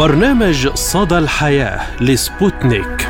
برنامج صدى الحياة لسبوتنيك.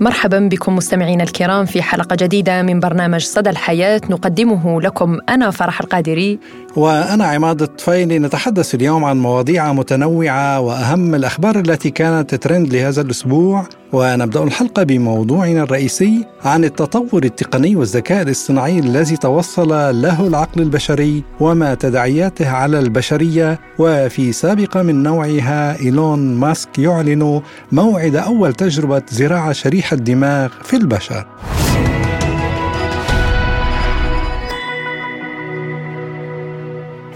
مرحبا بكم مستمعينا الكرام في حلقة جديدة من برنامج صدى الحياة. نقدمه لكم أنا فرح القادري. وأنا عماد الطفيلي نتحدث اليوم عن مواضيع متنوعة وأهم الأخبار التي كانت ترند لهذا الأسبوع. ونبدأ الحلقة بموضوعنا الرئيسي عن التطور التقني والذكاء الاصطناعي الذي توصل له العقل البشري وما تداعياته على البشرية. وفي سابقة من نوعها إيلون ماسك يعلن موعد أول تجربة زراعة شريحة الدماغ في البشر.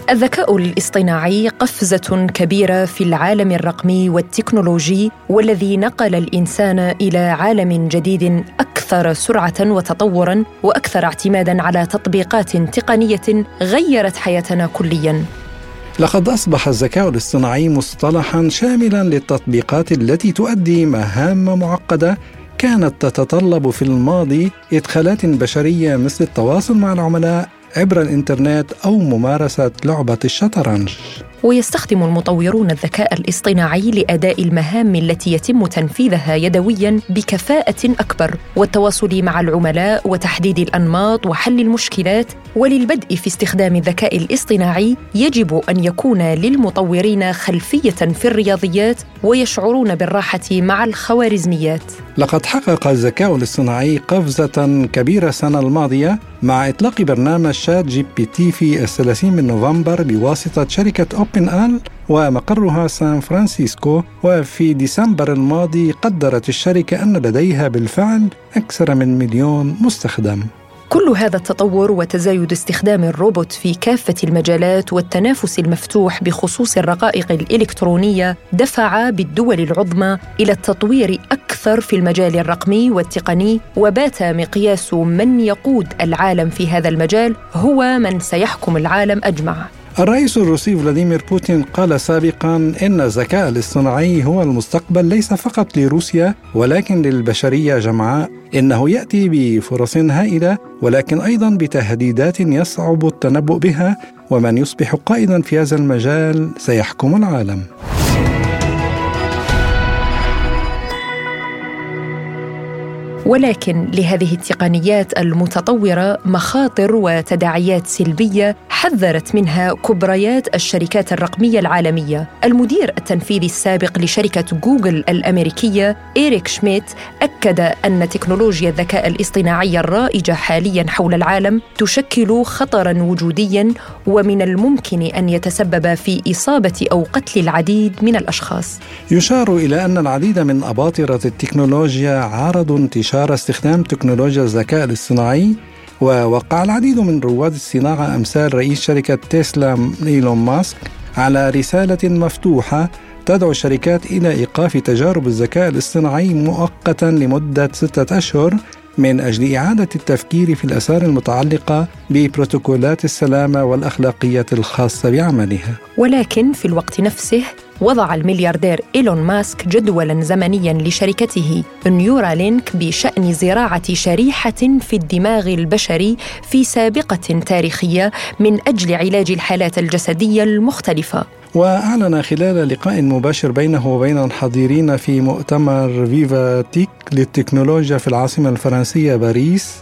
الذكاء الاصطناعي قفزة كبيرة في العالم الرقمي والتكنولوجي والذي نقل الإنسان إلى عالم جديد أكثر سرعة وتطورا وأكثر اعتمادا على تطبيقات تقنية غيرت حياتنا كليا. لقد أصبح الذكاء الاصطناعي مصطلحا شاملا للتطبيقات التي تؤدي مهام معقدة كانت تتطلب في الماضي إدخالات بشرية مثل التواصل مع العملاء عبر الإنترنت أو ممارسة لعبة الشطرنج. ويستخدم المطورون الذكاء الاصطناعي لأداء المهام التي يتم تنفيذها يدويا بكفاءة أكبر والتواصل مع العملاء وتحديد الأنماط وحل المشكلات وللبدء في استخدام الذكاء الاصطناعي يجب أن يكون للمطورين خلفية في الرياضيات ويشعرون بالراحة مع الخوارزميات. لقد حقق الذكاء الاصطناعي قفزة كبيرة السنة الماضية مع إطلاق برنامج ChatGPT في الثلاثين من نوفمبر بواسطة شركة OpenAI ومقرها سان فرانسيسكو وفي ديسمبر الماضي قدرت الشركة أن لديها بالفعل أكثر من مليون مستخدم. كل هذا التطور وتزايد استخدام الروبوت في كافة المجالات والتنافس المفتوح بخصوص الرقائق الإلكترونية دفع بالدول العظمى إلى التطوير أكثر في المجال الرقمي والتقني وبات مقياس من يقود العالم في هذا المجال هو من سيحكم العالم أجمع. الرئيس الروسي فلاديمير بوتين قال سابقا إن الذكاء الاصطناعي هو المستقبل ليس فقط لروسيا ولكن للبشرية جمعاء. إنه يأتي بفرص هائلة ولكن أيضا بتهديدات يصعب التنبؤ بها ومن يصبح قائدا في هذا المجال سيحكم العالم. ولكن لهذه التقنيات المتطورة مخاطر وتداعيات سلبية حذرت منها كبريات الشركات الرقمية العالمية. المدير التنفيذي السابق لشركة جوجل الأمريكية إيريك شميت أكد أن تكنولوجيا الذكاء الاصطناعي الرائجة حاليا حول العالم تشكل خطرا وجوديا ومن الممكن أن يتسبب في إصابة أو قتل العديد من الأشخاص. يشار إلى أن العديد من أباطرة التكنولوجيا عارضوا انتشار استخدام تكنولوجيا الذكاء الاصطناعي ووقع العديد من رواد الصناعة أمثال رئيس شركة تسلا إيلون ماسك على رسالة مفتوحة تدعو الشركات إلى إيقاف تجارب الذكاء الاصطناعي مؤقتا لمدة ستة أشهر من أجل إعادة التفكير في الآثار المتعلقة ببروتوكولات السلامة والأخلاقية الخاصة بعملها. ولكن في الوقت نفسه وضع الملياردير إيلون ماسك جدولا زمنيا لشركته نيورالينك بشأن زراعة شريحة في الدماغ البشري في سابقة تاريخية من أجل علاج الحالات الجسدية المختلفة. وأعلن خلال لقاء مباشر بينه وبين الحاضرين في مؤتمر فيفا تيك للتكنولوجيا في العاصمة الفرنسية باريس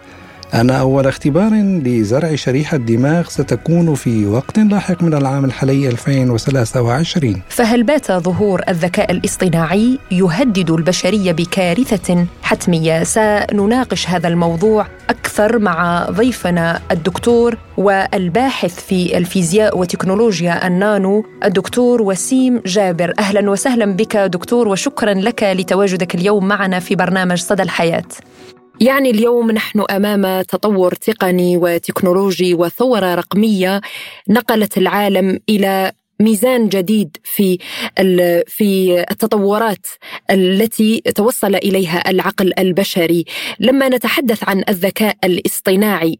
أن أول اختبار لزرع شريحة دماغ ستكون في وقت لاحق من العام الحالي 2023 فهل بات ظهور الذكاء الاصطناعي يهدد البشرية بكارثة حتمية؟ سنناقش هذا الموضوع أكثر مع ضيفنا الدكتور والباحث في الفيزياء وتكنولوجيا النانو الدكتور وسيم جابر. أهلا وسهلا بك دكتور وشكرا لك لتواجدك اليوم معنا في برنامج صدى الحياة. يعني اليوم نحن أمام تطور تقني وتكنولوجي وثورة رقمية نقلت العالم إلى ميزان جديد في في التطورات التي توصل إليها العقل البشري. لما نتحدث عن الذكاء الاصطناعي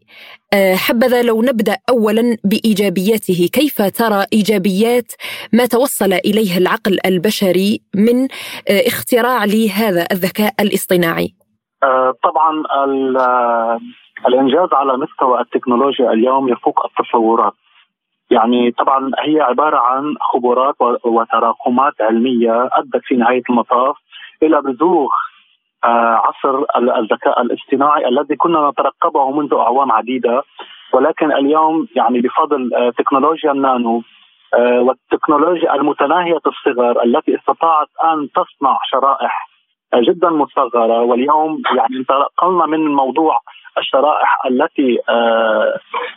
آه، حبذا لو نبدأ اولا بإيجابياته. كيف ترى إيجابيات ما توصل إليه العقل البشري من آه، اختراع لهذا الذكاء الاصطناعي؟ طبعا الإنجاز على مستوى التكنولوجيا اليوم يفوق التصورات. يعني طبعا هي عبارة عن خبرات وتراكمات علمية أدت في نهاية المطاف إلى بزوغ آه، عصر الذكاء الاصطناعي الذي كنا نترقبه منذ أعوام عديدة. ولكن اليوم يعني بفضل آه، تكنولوجيا النانو آه، والتكنولوجيا المتناهية الصغر التي استطاعت أن تصنع شرائح جدا مصغرة واليوم يعني انتقلنا من موضوع الشرائح التي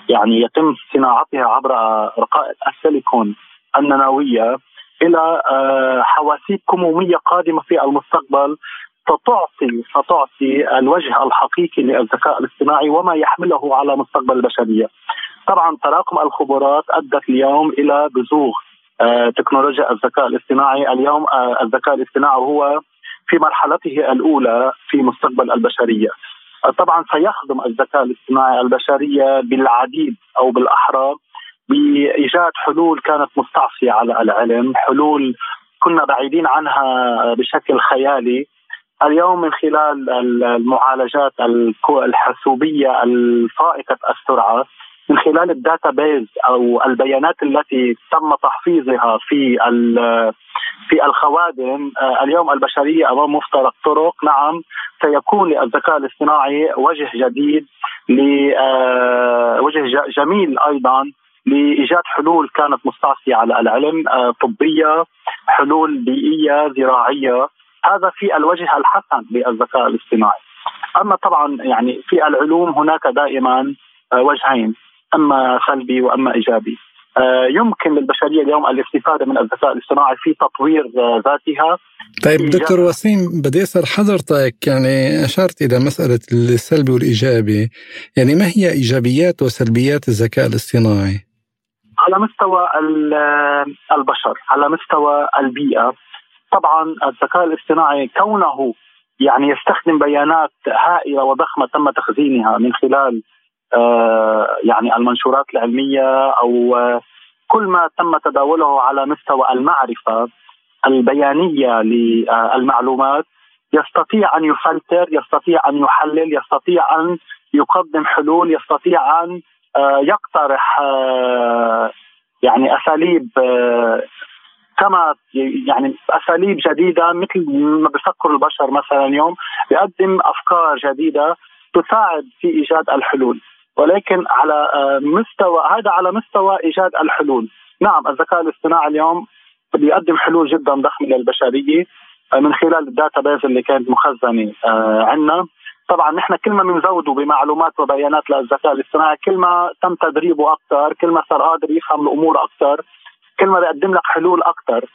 يعني يتم صناعتها عبر رقائق السيليكون النانويه إلى حواسيب كمومية قادمة في المستقبل ستعطي ستعطي الوجه الحقيقي للذكاء الاصطناعي وما يحمله على مستقبل البشرية. طبعا تراكم الخبرات أدت اليوم إلى بزوغ آه، تكنولوجيا الذكاء الاصطناعي، اليوم آه، الذكاء الاصطناعي هو في مرحلته الأولى في مستقبل البشرية. طبعا سيخدم الذكاء الاصطناعي البشرية بالعديد أو بالاحرى بإيجاد حلول كانت مستعصية على العلم، حلول كنا بعيدين عنها بشكل خيالي اليوم من خلال المعالجات الحاسوبية الفائقه السرعة من خلال ال data base أو البيانات التي تم تحفيظها في في الخوادم آه، اليوم البشرية أمام مفترق طرق. نعم سيكون للذكاء الاصطناعي وجه جديد لوجه آه، جميل أيضا لإيجاد حلول كانت مستعصية على العلم آه، طبية حلول بيئية زراعية. هذا في الوجه الحسن للذكاء الاصطناعي. أما طبعا يعني في العلوم هناك دائما وجهين أما سلبي وأما إيجابي. يمكن للبشرية اليوم الاستفادة من الذكاء الاصطناعي في تطوير آه، ذاتها. طيب دكتور وسيم بدي أسأل حضرتك يعني أشرت إلى مسألة السلبي والإيجابي. يعني ما هي إيجابيات وسلبيات الذكاء الاصطناعي؟ على مستوى البشر على مستوى البيئة. طبعا الذكاء الاصطناعي كونه يعني يستخدم بيانات هائلة وضخمة تم تخزينها من خلال آه يعني المنشورات العلمية أو آه كل ما تم تداوله على مستوى المعرفة البيانية للمعلومات يستطيع أن يفلتر، يستطيع أن يحلل، يستطيع أن يقدم حلول، يستطيع أن آه يقترح آه يعني أساليب آه، كما يعني أساليب جديدة مثل ما بفكر البشر مثلا اليوم بيقدم أفكار جديدة تساعد في إيجاد الحلول. ولكن على آه، مستوى هذا على مستوى إيجاد الحلول. نعم الذكاء الاصطناعي اليوم بيقدم حلول جدا ضخمة للبشرية آه، من خلال ال data base اللي كانت مخزنة آه، عندنا طبعا نحن كل ما بنزوده بمعلومات وبيانات للذكاء الاصطناعي كل ما تم تدريبه أكثر كل ما صار قادر يفهم الأمور أكثر كل ما بيقدم لك حلول أكثر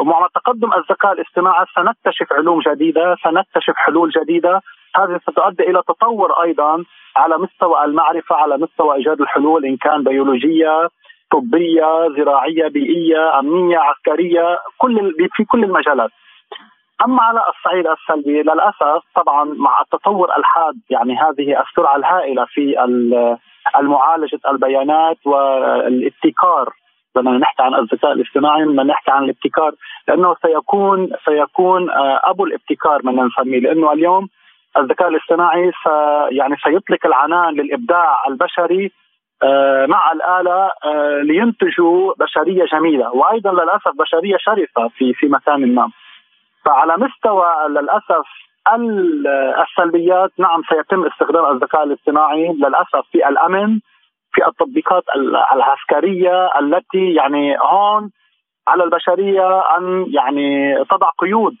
ومع تقدم الذكاء الاصطناعي سنكتشف علوم جديدة سنكتشف حلول جديدة. هذه ستؤدي إلى تطور أيضا على مستوى المعرفة على مستوى إيجاد الحلول إن كان بيولوجية طبية زراعية بيئية أمنية عسكرية كل في كل المجالات. أما على الصعيد السلبي للأسف طبعا مع التطور الحاد يعني هذه السرعة الهائلة في المعالجة البيانات والابتكار بدنا نحكي عن الذكاء الاصطناعي بدنا نحكي عن الابتكار لأنه سيكون سيكون آه، أبو الابتكار بدنا نسميه لأنه اليوم الذكاء الاصطناعي يعني سيطلق العنان للإبداع البشري آه، مع الآلة آه، لينتجوا بشرية جميلة وأيضا للأسف بشرية شرسة في في مكان ما. فعلى مستوى للأسف السلبيات نعم سيتم استخدام الذكاء الاصطناعي للأسف في الأمن في التطبيقات العسكرية التي يعني هون على البشرية أن يعني تضع قيود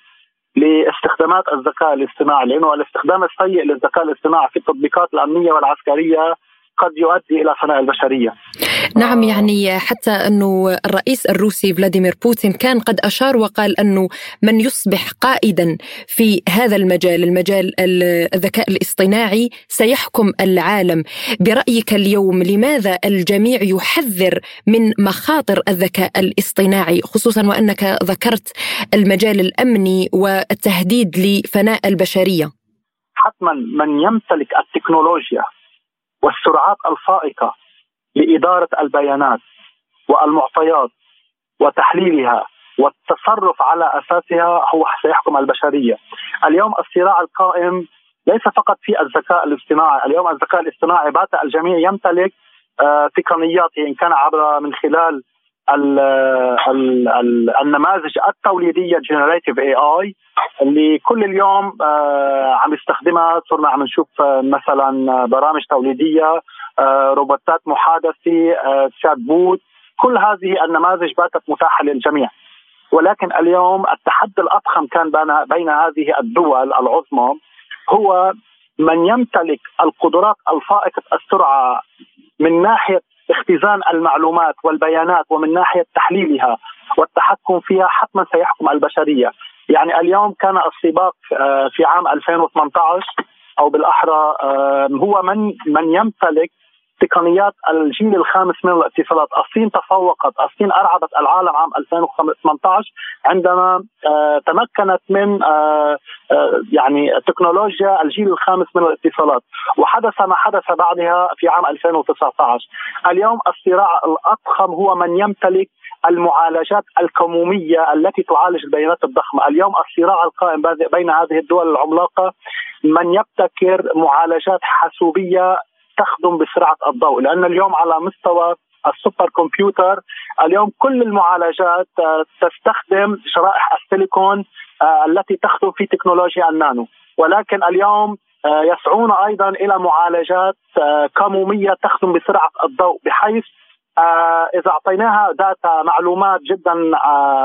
لاستخدامات الذكاء الاصطناعي لأنه الاستخدام السيء للذكاء الاصطناعي في التطبيقات الأمنية والعسكرية قد يؤدي إلى فناء البشرية. نعم يعني حتى أنه الرئيس الروسي فلاديمير بوتين كان قد أشار وقال أنه من يصبح قائدا في هذا المجال المجال الذكاء الاصطناعي سيحكم العالم. برأيك اليوم لماذا الجميع يحذر من مخاطر الذكاء الاصطناعي خصوصا وأنك ذكرت المجال الأمني والتهديد لفناء البشرية؟ حتما من يمتلك التكنولوجيا والسرعات الفائقة لإدارة البيانات والمعطيات وتحليلها والتصرف على أساسها هو سيحكم البشرية. اليوم الصراع القائم ليس فقط في الذكاء الاصطناعي، اليوم الذكاء الاصطناعي بات الجميع يمتلك تقنيات إن كان عبر من خلال ال ال ال النماذج التوليدية generative AI اللي كل اليوم آه عم يستخدمها. صرنا عم نشوف آه مثلا برامج توليدية آه روبوتات محادثة آه شات بوت كل هذه النماذج باتت متاحة للجميع. ولكن اليوم التحدي الأضخم كان بين هذه الدول العظمى هو من يمتلك القدرات الفائقة السرعة من ناحية اختزان المعلومات والبيانات ومن ناحية تحليلها والتحكم فيها حتما سيحكم البشرية، يعني اليوم كان السباق آه، في عام 2018 أو بالأحرى آه، هو من من يمتلك تقنيات الجيل الخامس من الاتصالات، الصين تفوقت، الصين أرعبت العالم عام 2018 عندما آه، تمكنت من آه، آه، يعني تكنولوجيا الجيل الخامس من الاتصالات، وحدث ما حدث بعدها في عام 2019. اليوم الصراع الأضخم هو من يمتلك المعالجات الكمومية التي تعالج البيانات الضخمة، اليوم الصراع القائم بين هذه الدول العملاقة من يبتكر معالجات حاسوبية تخدم بسرعة الضوء لأن اليوم على مستوى ال super computer اليوم كل المعالجات آه، تستخدم شرائح السيليكون آه، التي تخدم في تكنولوجيا النانو. ولكن اليوم آه، يسعون أيضا إلى معالجات كمومية تخدم بسرعة الضوء بحيث إذا أعطيناها data معلومات جدا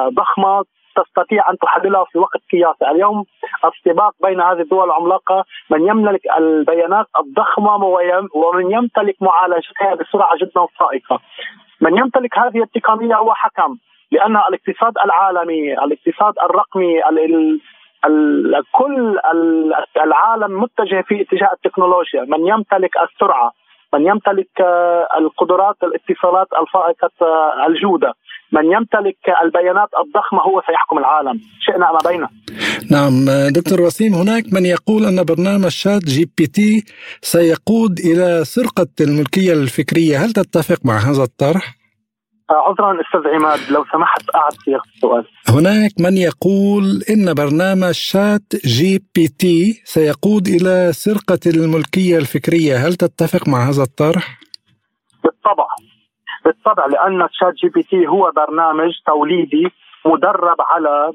ضخمة تستطيع أن تحللها في وقت قياسي، اليوم السباق بين هذه الدول العملاقة من يملك البيانات الضخمة ومن يمتلك معالجتها بسرعة جدا فائقه. من يمتلك هذه التقنية هو حكم لأن الاقتصاد العالمي، الاقتصاد الرقمي، ال ال كل العالم متجه في اتجاه التكنولوجيا، من يمتلك السرعة، من يمتلك القدرات الاتصالات الفائقة الجودة، من يمتلك البيانات الضخمة هو سيحكم العالم. شئنا أم أبينا؟ نعم دكتور وسيم هناك من يقول أن برنامج ChatGPT سيقود إلى سرقة الملكية الفكرية. هل تتفق مع هذا الطرح؟ آه، عذرا أستاذ عماد لو سمحت اعد صياغه السؤال. هناك من يقول إن برنامج ChatGPT سيقود إلى سرقة الملكية الفكرية. هل تتفق مع هذا الطرح؟ بالطبع. بالطبع لأن ChatGPT هو برنامج توليدي مدرب على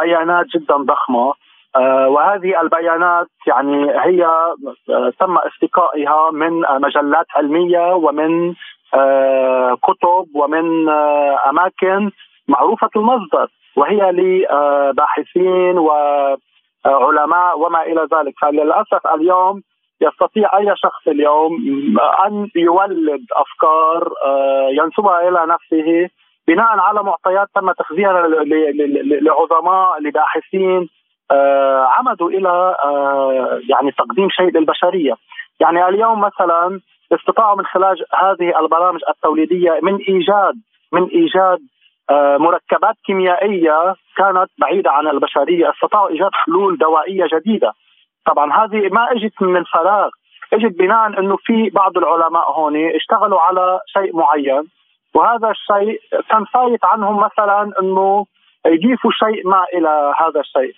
بيانات جدا ضخمة. آه وهذه البيانات يعني هي آه تم استقائها من مجلات علمية ومن آه كتب ومن آه، أماكن معروفة المصدر. وهي لباحثين وعلماء وما إلى ذلك. فللأسف اليوم يستطيع أي شخص اليوم أن يولد أفكار آه، ينسبها إلى نفسه بناء على معطيات تم تخزينها لعظماء لباحثين آه، عمدوا إلى آه، يعني تقديم شيء للبشرية. يعني اليوم مثلا استطاعوا من خلال هذه البرامج التوليدية من إيجاد من إيجاد مركبات كيميائية كانت بعيدة عن البشرية استطاعوا إيجاد حلول دوائية جديدة. طبعا هذه ما إجت من فراغ إجت بناء إنه في بعض العلماء هون اشتغلوا على شيء معين وهذا الشيء كان فايت عنهم مثلا إنه يضيفوا شيء ما إلى هذا الشيء.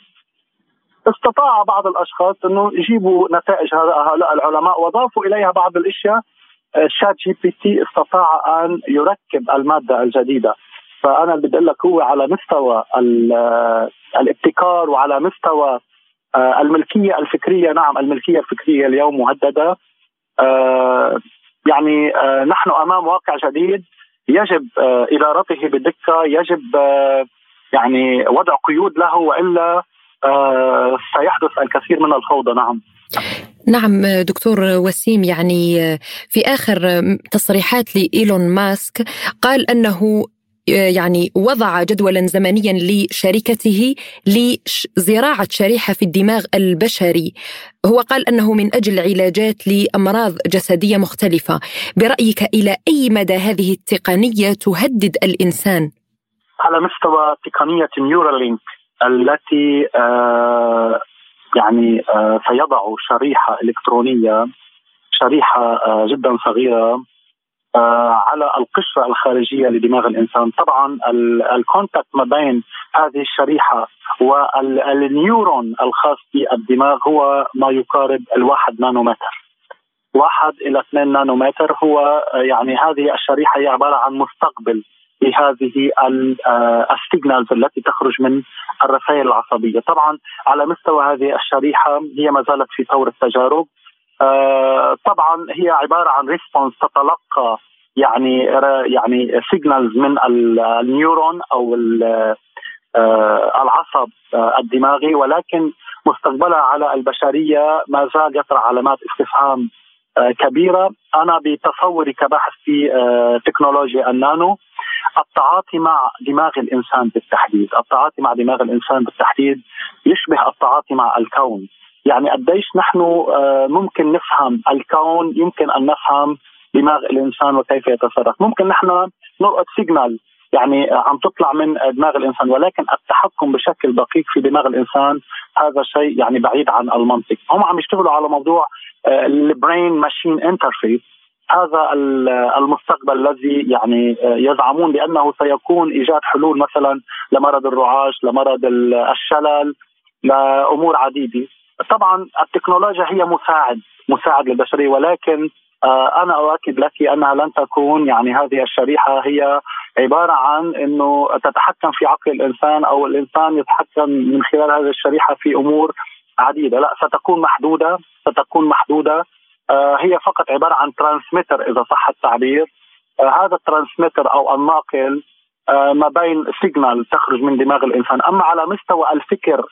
استطاع بعض الأشخاص إنه يجيبوا نتائج هؤلاء العلماء وأضافوا إليها بعض الأشياء. ChatGPT استطاع أن يركب المادة الجديدة. فأنا بدي أقول لك هو على مستوى الابتكار وعلى مستوى الملكية الفكرية نعم الملكية الفكرية اليوم مهددة. آه، يعني آه، نحن أمام واقع جديد يجب إدارته بدقة يجب يعني وضع قيود له وإلا سيحدث الكثير من الفوضى. نعم. نعم دكتور وسيم يعني في آخر تصريحات لإيلون ماسك قال أنه يعني وضع جدولا زمنيا لشركته لزراعة شريحة في الدماغ البشري هو قال أنه من أجل علاجات لأمراض جسدية مختلفة برأيك إلى أي مدى هذه التقنية تهدد الإنسان؟ على مستوى تقنية نيورالينك التي آه يعني آه سيضع شريحة إلكترونية شريحة آه جدا صغيرة آه، على القشرة الخارجية لدماغ الإنسان، طبعا ال contact ما بين هذه الشريحة وال neuron الخاص بالدماغ هو ما يقارب الواحد نانومتر. واحد إلى 2 نانومتر هو يعني هذه الشريحة هي عبارة عن مستقبل لهذه ال signals التي تخرج من الرسائل العصبية، طبعا على مستوى هذه الشريحة هي ما زالت في طور التجارب. طبعا هي عبارة عن response تتلقى يعني يعني signals من ال neuron أو العصب الدماغي ولكن مستقبلها على البشرية ما زال يطرح علامات استفهام كبيرة. أنا بتصوري كباحث في تكنولوجيا النانو. التعاطي مع دماغ الإنسان بالتحديد، التعاطي مع دماغ الإنسان بالتحديد يشبه التعاطي مع الكون، يعني قديش نحن ممكن نفهم الكون يمكن أن نفهم دماغ الإنسان وكيف يتصرف، ممكن نحن نلقط signal يعني عم تطلع من دماغ الإنسان ولكن التحكم بشكل دقيق في دماغ الإنسان هذا شيء يعني بعيد عن المنطق، هم عم يشتغلوا على موضوع ال brain machine interface هذا المستقبل الذي يعني يزعمون بأنه سيكون إيجاد حلول مثلا لمرض الرعاش، لمرض الشلل، لأمور عديدة. طبعا التكنولوجيا هي مساعد مساعد للبشرية ولكن أنا أؤكد لك أنها لن تكون يعني هذه الشريحة هي عبارة عن إنه تتحكم في عقل الإنسان أو الإنسان يتحكم من خلال هذه الشريحة في أمور عديدة، لا ستكون محدودة ستكون محدودة. آه هي فقط عبارة عن ترانسميتر إذا صح التعبير. آه هذا ال transmitter أو الناقل آه ما بين signal تخرج من دماغ الإنسان، أما على مستوى الفكر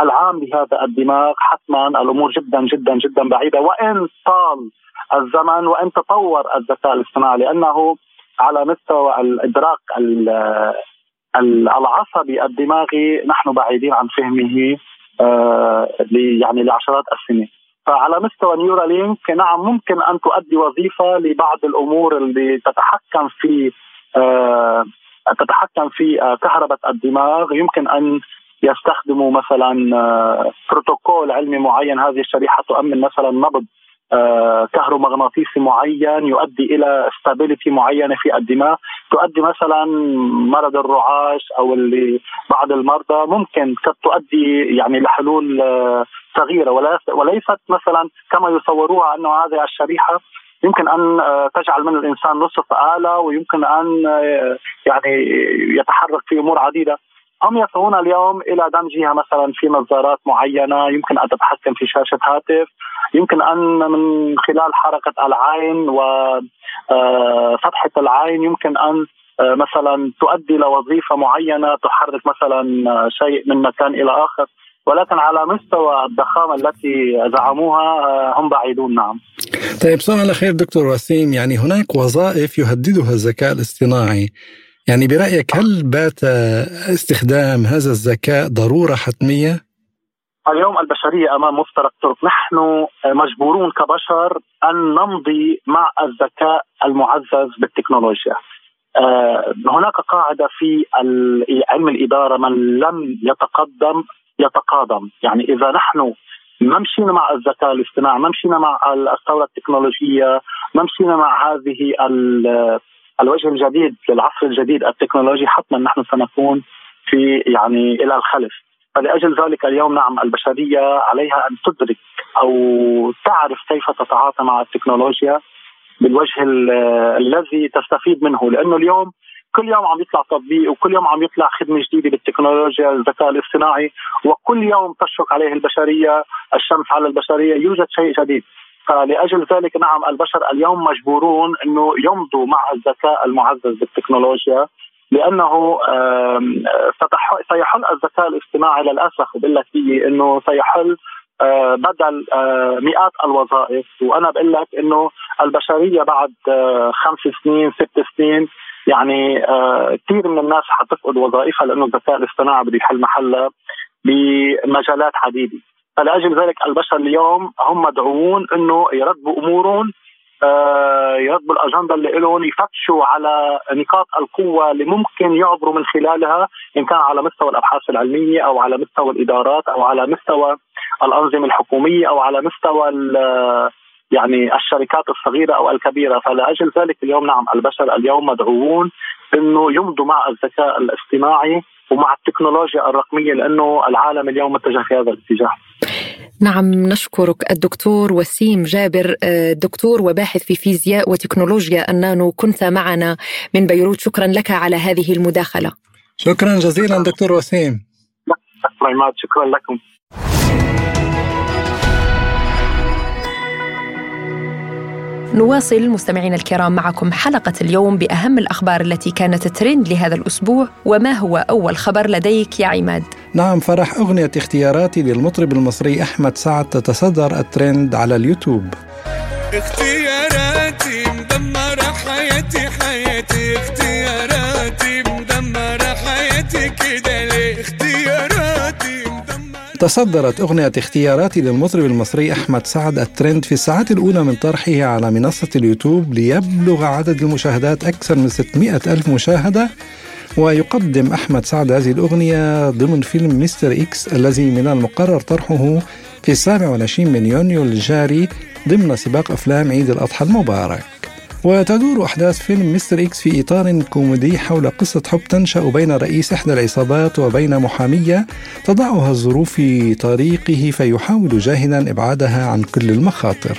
العام لهذا الدماغ حتما الأمور جدا جدا جدا بعيدة. وإن طال الزمن وإن تطور الذكاء الاصطناعي لأنه على مستوى الإدراك العصبي الدماغي نحن بعيدين عن فهمه يعني لعشرات السنين. فعلى مستوى نيورالينك نعم ممكن أن تؤدي وظيفة لبعض الأمور اللي تتحكم في تتحكم في كهرباء الدماغ. يمكن أن يستخدموا مثلا بروتوكول علمي معين. هذه الشريحة تؤمن مثلا نبض كهرومغناطيسي معين يؤدي إلى استابيليتي معينة في الدماغ. تؤدي مثلا مرض الرعاش أو اللي بعض المرضى ممكن قد تؤدي يعني لحلول صغيرة. وليست مثلا كما يصوروها أنه هذه الشريحة يمكن أن تجعل من الإنسان نصف آلة ويمكن أن يعني يتحرك في أمور عديدة. هم يسعون اليوم إلى دمجها مثلا في نظارات معينة يمكن أن تتحكم في شاشة هاتف يمكن أن من خلال حركة العين وفتحه العين يمكن أن مثلا تؤدي لوظيفه معينة تحرك مثلا شيء من مكان إلى آخر. ولكن على مستوى الضخامة التي زعموها هم بعيدون نعم. طيب سؤال الاخير دكتور وسيم. يعني هناك وظائف يهددها الذكاء الاصطناعي. يعني برأيك هل بات استخدام هذا الذكاء ضرورة حتمية؟ اليوم البشرية أمام مفترق طرق نحن مجبورون كبشر أن نمضي مع الذكاء المعزز بالتكنولوجيا. هناك قاعدة في علم الإدارة من لم يتقدم يتقادم. يعني إذا نحن ما مشينا مع الذكاء الاصطناعي ما مشينا مع الثورة التكنولوجية ما مشينا مع هذه الوجه الجديد للعصر الجديد التكنولوجي حتما نحن سنكون في يعني إلى الخلف. فلأجل ذلك اليوم نعم البشرية عليها أن تدرك أو تعرف كيف تتعاطى مع التكنولوجيا بالوجه الذي تستفيد منه. لأنه اليوم كل يوم عم يطلع تطبيق وكل يوم عم يطلع خدمة جديدة بالتكنولوجيا الذكاء الاصطناعي وكل يوم تشرق عليه البشرية الشمس على البشرية يوجد شيء جديد. فلاجل ذلك نعم البشر اليوم مجبورون إنه يمضوا مع الذكاء المعزز بالتكنولوجيا لأنه سيحل الذكاء الاصطناعي للأسف بقول لك إنه سيحل بدل مئات الوظائف. وأنا بقول لك إنه البشرية بعد خمس سنين ست سنين يعني كثير من الناس حتفقد وظائفها لأنه الذكاء الاصطناعي بده يحل محلها بمجالات عديدة. فلاجل ذلك البشر اليوم هم مدعوون إنه يرتبوا أمورهم آه يرتبوا الأجندة اللي لهم يفتشوا على نقاط القوة اللي ممكن يعبروا من خلالها إن كان على مستوى الأبحاث العلمية أو على مستوى الإدارات أو على مستوى الأنظمة الحكومية أو على مستوى يعني الشركات الصغيرة أو الكبيرة. فلاجل ذلك اليوم نعم البشر اليوم مدعوون إنه يمضوا مع الذكاء الاصطناعي ومع التكنولوجيا الرقمية لأنه العالم اليوم متجه في هذا الاتجاه. نعم نشكرك الدكتور وسيم جابر آه، دكتور وباحث في فيزياء وتكنولوجيا النانو كنت معنا من بيروت. شكرا لك على هذه المداخلة. شكرا جزيلا دكتور وسيم. شكرا لكم. نواصل مستمعينا الكرام معكم حلقة اليوم بأهم الأخبار التي كانت ترند لهذا الأسبوع وما هو أول خبر لديك يا عماد؟ نعم فرح أغنية اختياراتي للمطرب المصري أحمد سعد تتصدر الترند على اليوتيوب اختياراتي تصدرت أغنية اختياراتي للمطرب المصري أحمد سعد الترند في الساعات الأولى من طرحه على منصة اليوتيوب ليبلغ عدد المشاهدات أكثر من 600 ألف مشاهدة. ويقدم أحمد سعد هذه الأغنية ضمن فيلم مستر إكس الذي من المقرر طرحه في السابع والعشرين من يونيو الجاري ضمن سباق أفلام عيد الأضحى المبارك. وتدور أحداث فيلم مستر إكس في إطار كوميدي حول قصة حب تنشأ بين رئيس إحدى العصابات وبين محامية تضعها الظروف في طريقه فيحاول جاهدا إبعادها عن كل المخاطر.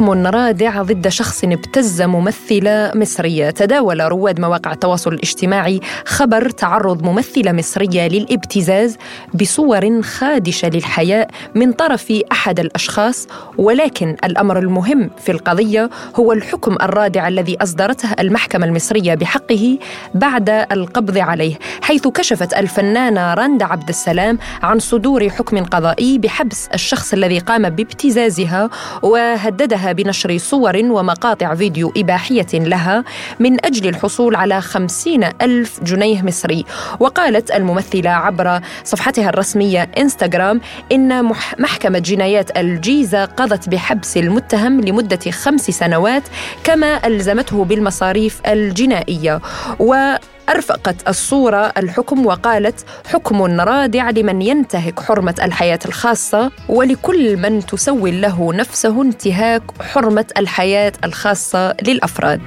حكم رادع ضد شخص ابتز ممثلة مصرية تداول رواد مواقع التواصل الاجتماعي خبر تعرض ممثلة مصرية للابتزاز بصور خادشة للحياء من طرف أحد الأشخاص ولكن الأمر المهم في القضية هو الحكم الرادع الذي أصدرته المحكمة المصرية بحقه بعد القبض عليه حيث كشفت الفنانة رندا عبد السلام عن صدور حكم قضائي بحبس الشخص الذي قام بابتزازها وهددها بنشر صور ومقاطع فيديو إباحية لها من أجل الحصول على خمسين ألف جنيه مصري. وقالت الممثلة عبر صفحتها الرسمية إنستغرام إن محكمة جنايات الجيزة قضت بحبس المتهم لمدة خمس سنوات كما ألزمته بالمصاريف الجنائية. و أرفقت الصورة الحكم وقالت حكم رادع لمن ينتهك حرمة الحياة الخاصة ولكل من تسول له نفسه انتهاك حرمة الحياة الخاصة للأفراد.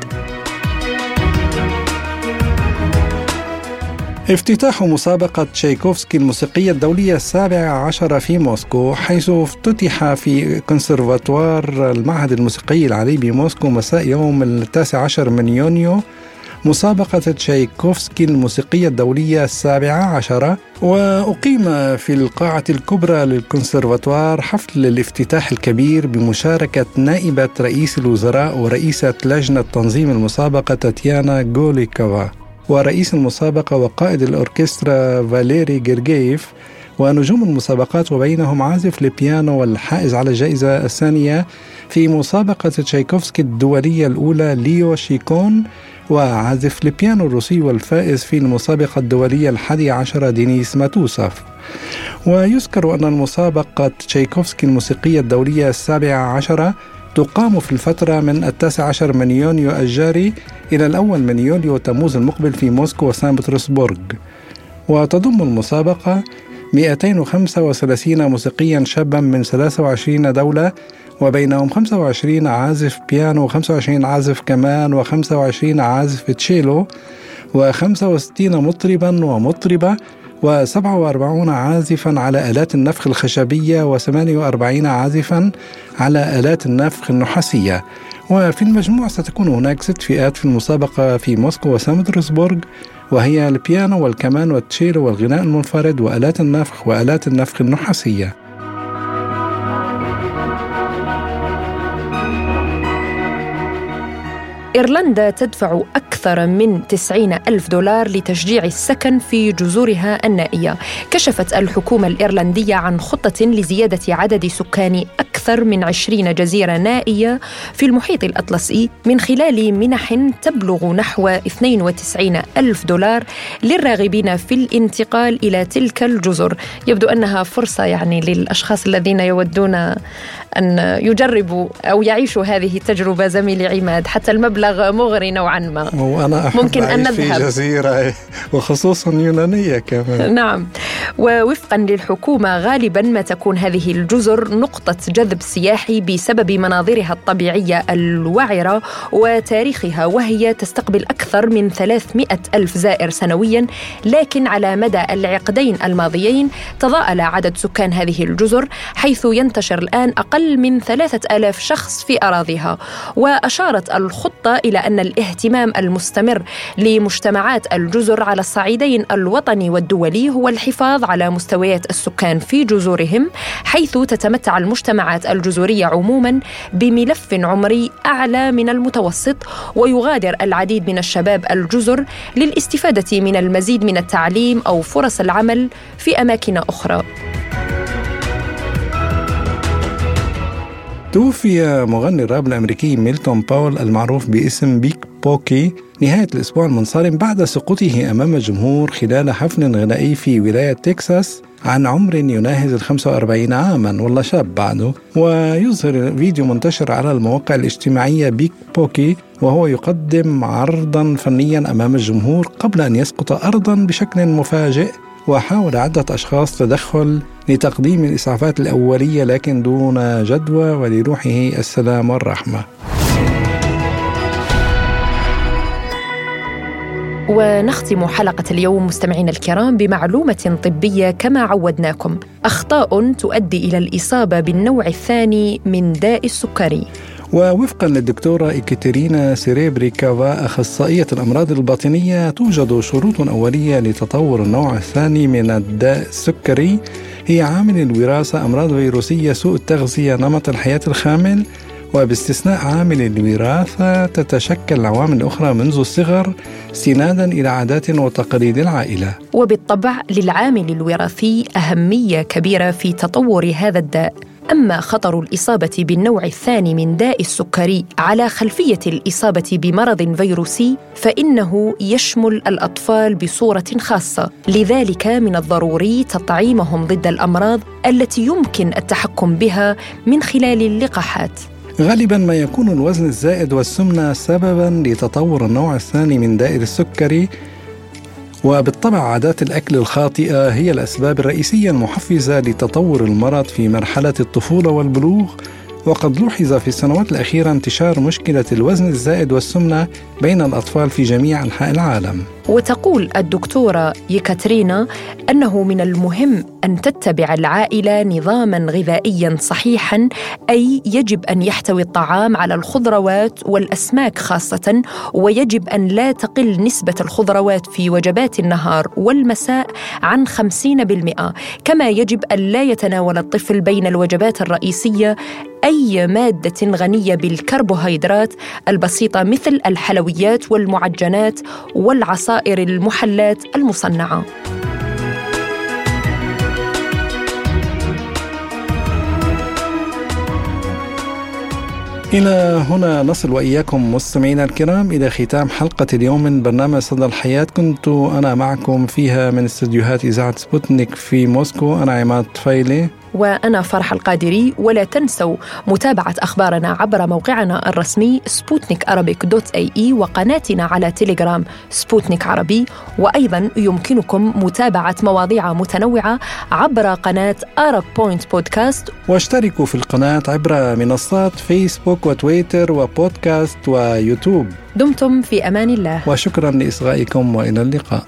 افتتاح مسابقة تشايكوفسكي الموسيقية الدولية السابعة عشر في موسكو حيث افتتح في كونسرفاتوار المعهد الموسيقي العالي بموسكو مساء يوم التاسع عشر من يونيو مسابقة تشايكوفسكي الموسيقية الدولية السابعة عشرة وأقيم في القاعة الكبرى للكونسرفاتوار حفل الافتتاح الكبير بمشاركة نائبة رئيس الوزراء ورئيسة لجنة تنظيم المسابقة تاتيانا جوليكوفا ورئيس المسابقة وقائد الأوركسترا فاليري جيرجيف ونجوم المسابقات وبينهم عازف البيانو والحائز على الجائزة الثانية في مسابقة تشايكوفسكي الدولية الأولى ليو شيكون وعازف البيانو الروسي والفائز في المسابقة الدولية الحادية عشرة دينيس ماتسويف ويذكر أن المسابقة تشايكوفسكي الموسيقية الدولية السابعة عشرة تقام في الفترة من التاسع عشر من يونيو الجاري إلى الأول من يوليو تموز المقبل في موسكو وسان بطرسبورغ. وتضم المسابقة 235 موسيقيا شابا من 23 دولة وبينهم 25 عازف بيانو و25 عازف كمان و25 عازف تشيلو و65 مطربا ومطربة و47 عازفا على آلات النفخ الخشبية و48 عازفا على آلات النفخ النحاسية. وفي المجموع ستكون هناك ست فئات في المسابقة في موسكو وسان وهي البيانو والكمان والتشيلو والغناء المنفرد وآلات النفخ وآلات النفخ النحاسية. إيرلندا تدفع أكثر من 90 ألف دولار لتشجيع السكن في جزرها النائية. كشفت الحكومة الإيرلندية عن خطة لزيادة عدد سكان أكثر أكثر من 20 جزيرة نائية في المحيط الأطلسي من خلال منح تبلغ نحو 92 ألف دولار للراغبين في الانتقال إلى تلك الجزر. يبدو أنها فرصة يعني للأشخاص الذين يودون أن يجربوا أو يعيشوا هذه التجربة زميلي عماد حتى المبلغ مغري نوعا ما. وأنا أحب ممكن أن نذهب في جزيرة وخصوصا يونانية كمان. نعم. ووفقا للحكومة غالبا ما تكون هذه الجزر نقطة جذب سياحي بسبب مناظرها الطبيعية الوعرة وتاريخها وهي تستقبل أكثر من 300 ألف زائر سنويا لكن على مدى العقدين الماضيين تضاءل عدد سكان هذه الجزر حيث ينتشر الآن أقل من ثلاثة آلاف شخص في أراضيها. وأشارت الخطة إلى أن الاهتمام المستمر لمجتمعات الجزر على الصعيدين الوطني والدولي هو الحفاظ على مستويات السكان في جزرهم حيث تتمتع المجتمعات الجزرية عموما بملف عمري أعلى من المتوسط ويغادر العديد من الشباب الجزر للاستفادة من المزيد من التعليم أو فرص العمل في أماكن أخرى. توفي مغني الراب الأمريكي ميلتون باول المعروف باسم بيج بوكي نهاية الأسبوع المنصرم بعد سقوطه أمام الجمهور خلال حفل غنائي في ولاية تكساس عن عمر يناهز ال 45 عاما والله شاب بعده. ويظهر فيديو منتشر على المواقع الاجتماعية بيج بوكي وهو يقدم عرضا فنيا أمام الجمهور قبل أن يسقط أرضا بشكل مفاجئ وحاول عدة أشخاص تدخل لتقديم الإسعافات الأولية لكن دون جدوى ولروحه السلام والرحمة. ونختم حلقة اليوم مستمعينا الكرام بمعلومة طبية كما عودناكم. أخطاء تؤدي إلى الإصابة بالنوع الثاني من داء السكري. ووفقا للدكتورة إيكاترينا سيريبرياكوفا أخصائية الأمراض الباطنية توجد شروط أولية لتطور النوع الثاني من الداء السكري. هي عامل الوراثة أمراض فيروسية سوء التغذية نمط الحياة الخامل. وباستثناء عامل الوراثة تتشكل العوامل الأخرى منذ الصغر استنادا إلى عادات وتقاليد العائلة. وبالطبع للعامل الوراثي أهمية كبيرة في تطور هذا الداء. أما خطر الإصابة بالنوع الثاني من داء السكري على خلفية الإصابة بمرض فيروسي فإنه يشمل الأطفال بصورة خاصة، لذلك من الضروري تطعيمهم ضد الأمراض التي يمكن التحكم بها من خلال اللقاحات. غالبا ما يكون الوزن الزائد والسمنة سببا لتطور النوع الثاني من دائر السكري وبالطبع عادات الأكل الخاطئة هي الأسباب الرئيسية المحفزة لتطور المرض في مرحلة الطفولة والبلوغ. وقد لوحظ في السنوات الأخيرة انتشار مشكلة الوزن الزائد والسمنة بين الأطفال في جميع أنحاء العالم. وتقول الدكتورة يكاترينا أنه من المهم أن تتبع العائلة نظاما غذائيا صحيحا أي يجب أن يحتوي الطعام على الخضروات والأسماك خاصة ويجب أن لا تقل نسبة الخضروات في وجبات النهار والمساء عن 50% كما يجب أن لا يتناول الطفل بين الوجبات الرئيسية أي مادة غنية بالكربوهيدرات البسيطة مثل الحلويات والمعجنات والعصائر المحلاة المصنعة. إلى هنا نصل وإياكم مستمعينا الكرام إلى ختام حلقة اليوم من برنامج صدى الحياة كنت أنا معكم فيها من استديوهات إذاعة سبوتنيك في موسكو أنا عماد طفيلي وأنا فرح القادري ولا تنسوا متابعة أخبارنا عبر موقعنا الرسمي سبوتنيك Arabic dot AE وقناتنا على تيليجرام سبوتنيك عربي. وأيضا يمكنكم متابعة مواضيع متنوعة عبر قناة Arab Point Podcast واشتركوا في القناة عبر منصات فيسبوك وتويتر وبودكاست ويوتيوب. دمتم في أمان الله. وشكرا لإصغائكم وإلى اللقاء.